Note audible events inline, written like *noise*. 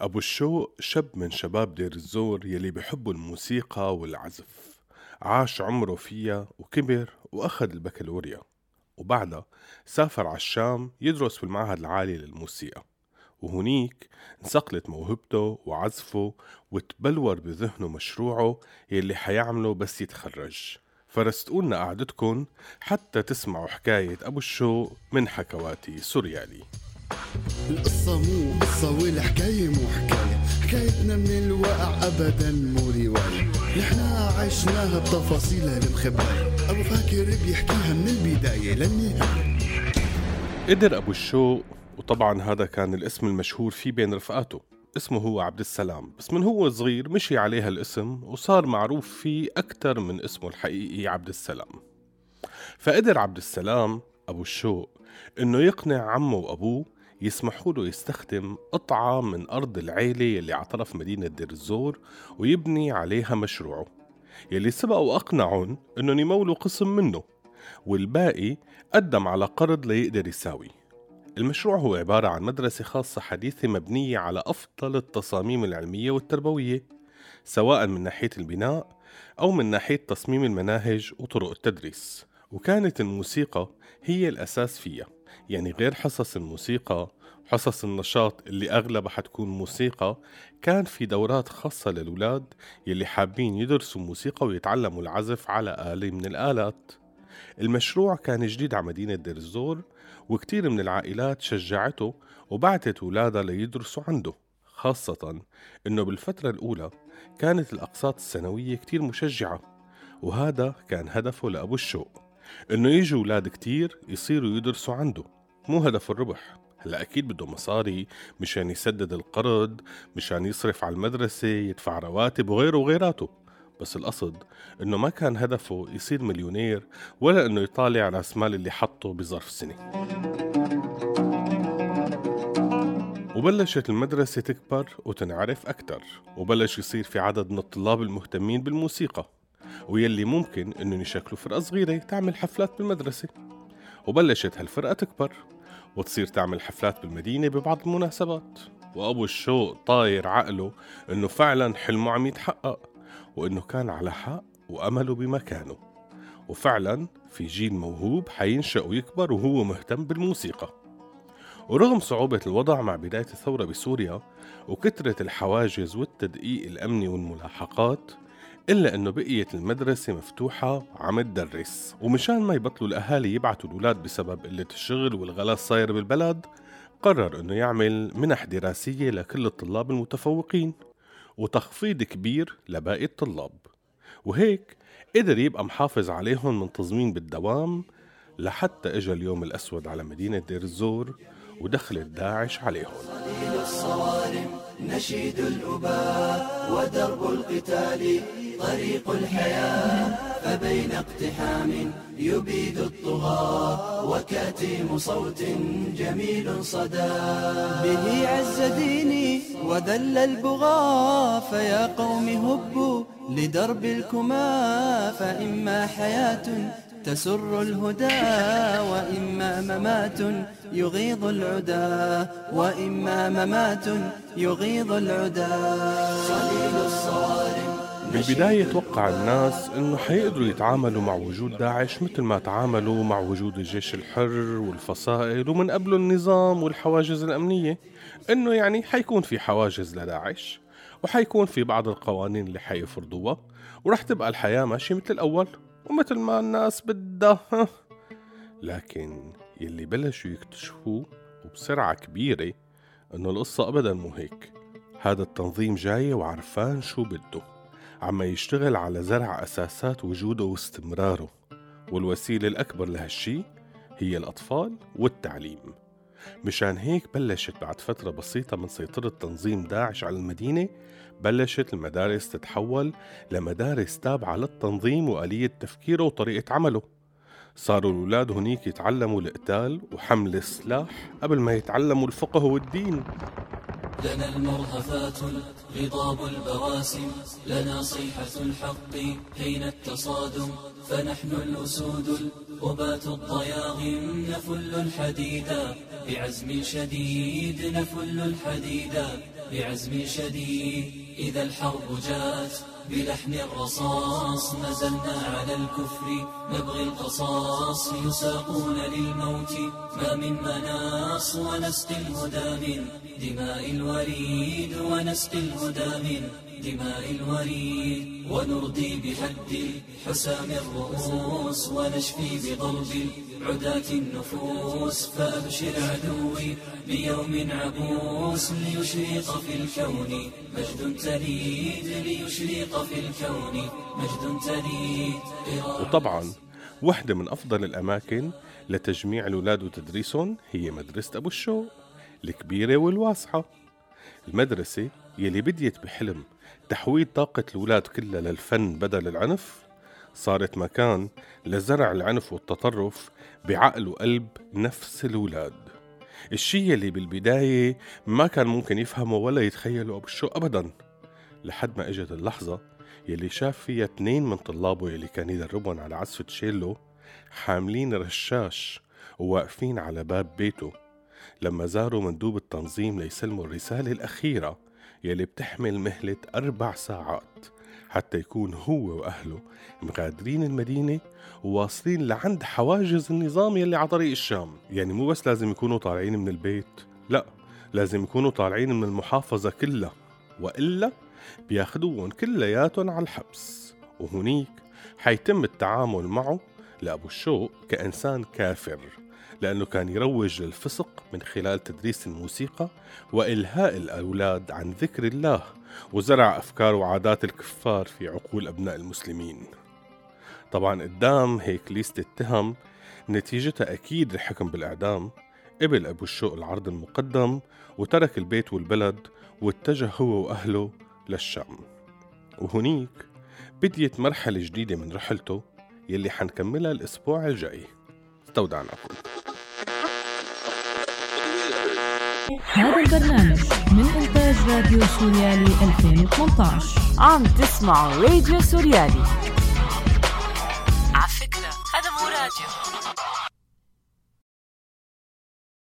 أبو الشوق شاب من شباب دير الزور يلي بحبوا الموسيقى والعزف. عاش عمره فيها وكبر وأخذ البكالوريا. وبعدها سافر على الشام يدرس في المعهد العالي للموسيقى. وهنيك انصقلت موهبته وعزفه وتبلور بذهنه مشروعه يلي حيعمله بس يتخرج. فرستقولنا قعدتكن حتى تسمعوا حكاية أبو الشوق من حكواتي سوريالي. القصة مو قصة والحكاية مو حكاية. حكايتنا من الواقع أبدا مو رواية. نحنا عشناها بتفاصيلها المخبأة أبو فاكر بيحكيها من البداية للنهاية. قدر أبو الشوق وطبعا هذا كان الاسم المشهور فيه بين رفقاته. اسمه هو عبد السلام. بس من هو صغير مشي عليها الاسم وصار معروف فيه أكثر من اسمه الحقيقي عبد السلام. فقدر عبد السلام أبو الشوق إنه يقنع عمه وأبوه يسمحوا له يستخدم قطعة من أرض العيلة يلي على طرف مدينة دير الزور ويبني عليها مشروعه. يلي سبق وأقنعهم إنهم يمولوا قسم منه والباقي قدم على قرض ليقدر يساوي. المشروع هو عبارة عن مدرسة خاصة حديثة مبنية على أفضل التصاميم العلمية والتربوية سواء من ناحية البناء أو من ناحية تصميم المناهج وطرق التدريس. وكانت الموسيقى هي الأساس فيها. يعني غير حصص الموسيقى حصص النشاط اللي أغلبها حتكون موسيقى كان في دورات خاصة للولاد يلي حابين يدرسوا موسيقى ويتعلموا العزف على آلة من الآلات. المشروع كان جديد على مدينة دير الزور وكتير من العائلات شجعته وبعتت ولادها ليدرسوا عنده خاصة إنه بالفترة الأولى كانت الأقساط السنوية كتير مشجعة وهذا كان هدفه لأبو الشوق. إنه يجوا ولاد كتير يصيروا يدرسوا عنده. مو هدف الربح. هلا أكيد بده مصاري مشان يسدد القرض مشان يصرف على المدرسة يدفع رواتب وغيره وغيراته. بس القصد إنه ما كان هدفه يصير مليونير ولا إنه يطالع راس مال اللي حطه بظرف سنة. وبلشت المدرسة تكبر وتنعرف أكتر وبلش يصير في عدد من الطلاب المهتمين بالموسيقى. ويلي ممكن إنه يشكلوا فرقة صغيرة تعمل حفلات بالمدرسة. وبلشت هالفرقة تكبر وتصير تعمل حفلات بالمدينة ببعض المناسبات. وأبو الشوق طاير عقله إنه فعلا حلمه عم يتحقق وإنه كان على حق وأمله بمكانه. وفعلا في جيل موهوب حينشأ ويكبر وهو مهتم بالموسيقى. ورغم صعوبة الوضع مع بداية الثورة بسوريا وكثرة الحواجز والتدقيق الأمني والملاحقات إلا إنه بقيت المدرسة مفتوحة وعم تدرس. ومشان ما يبطلوا الأهالي يبعتوا الأولاد بسبب قلة الشغل والغلاء الصاير بالبلد قرر إنه يعمل منح دراسية لكل الطلاب المتفوقين وتخفيض كبير لباقي الطلاب. وهيك قدر يبقى محافظ عليهم من تظمين بالدوام لحتى اجى اليوم الأسود على مدينة دير الزور ودخلت داعش عليهم. الصوارم نشيد الأباء ودرب القتال. طريق الحياة فبين اقتحام يبيد الطغاة وكاتم صوت جميل صدى. به عز ديني وذل البغاة فيا قوم هبوا لدرب الكما فإما حياة تسر الهدى وإما ممات يغيظ العدا وإما ممات يغيظ العدا صليل الصارم بالبداية توقع الناس إنه حيقدروا يتعاملوا مع وجود داعش مثل ما تعاملوا مع وجود الجيش الحر والفصائل ومن قبله النظام والحواجز الأمنية. إنه يعني حيكون في حواجز لداعش وحيكون في بعض القوانين اللي حيفرضوها ورح تبقى الحياة ماشية مثل الأول ومثل ما الناس بدها. *laughs* لكن يلي بلشوا يكتشفوه وبسرعة كبيرة إنه القصة ابدا مو هيك. هذا التنظيم جاي وعرفان شو بده. عم يشتغل على زرع أساسات وجوده واستمراره والوسيلة الأكبر لهالشي هي الأطفال والتعليم. مشان هيك بلشت بعد فترة بسيطة من سيطرة تنظيم داعش على المدينة بلشت المدارس تتحول لمدارس تابعة للتنظيم وآلية تفكيره وطريقة عمله. صاروا الأولاد هنيك يتعلموا القتال وحمل السلاح قبل ما يتعلموا الفقه والدين. لنا المرهفات غضاب البواسم لنا صيحة الحق حين التصادم فنحن الأسود وبات الضياغم نفل الحديدا بعزم شديد نفل الحديدا بعزم شديد. إذا الحرب جاءت بلحن الرصاص نزلنا على الكفر نبغي القصاص يساقون للموت. ما من مناص ونسقي الهدى من دماء الوريد ونسقي الهدى من دماء الوريد ونرضي بحد حسام الرؤوس ونشفي بضرب عداة النفوس فأبشر عدوي بيوم عبوس ليشرق في الكون مجد تليد ليشرق في الكون مجد تليد. وطبعا واحدة من أفضل الأماكن لتجميع الأولاد وتدريسهم هي مدرسة أبو الشوق الكبيرة والواسعة. المدرسة يلي بديت بحلم تحويل طاقة الأولاد كلها للفن بدل العنف صارت مكان لزرع العنف والتطرف بعقل وقلب نفس الأولاد الشي اللي بالبداية ما كان ممكن يفهمه ولا يتخيله أبو الشو أبدا لحد ما إجت اللحظة يلي شاف فيها اتنين من طلابه يلي كان يدربهم على عزف تشيلو حاملين رشاش وواقفين على باب بيته. لما زاروا مندوب التنظيم ليسلموا الرسالة الأخيرة يلي بتحمل مهلة أربع ساعات حتى يكون هو وأهله مغادرين المدينة وواصلين لعند حواجز النظام يلي على طريق الشام. يعني مو بس لازم يكونوا طالعين من البيت لا لازم يكونوا طالعين من المحافظة كلها وإلا بياخدوهم كلياتهم على الحبس. وهنيك حيتم التعامل معه لأبو الشوق كإنسان كافر. لأنه كان يروج للفسق من خلال تدريس الموسيقى وإلهاء الأولاد عن ذكر الله وزرع أفكار وعادات الكفار في عقول أبناء المسلمين. طبعا قدام هيك ليست التهم نتيجتها أكيد الحكم بالإعدام. قبل أبو الشوق العرض المقدم وترك البيت والبلد واتجه هو وأهله للشام. وهنيك بديت مرحلة جديدة من رحلته يلي حنكملها الأسبوع الجاي. استودعناكم. هذا البرنامج من إنتاج راديو سوريالي 2018 عم تسمعوا راديو سوريالي. على فكرة هذا مو راديو.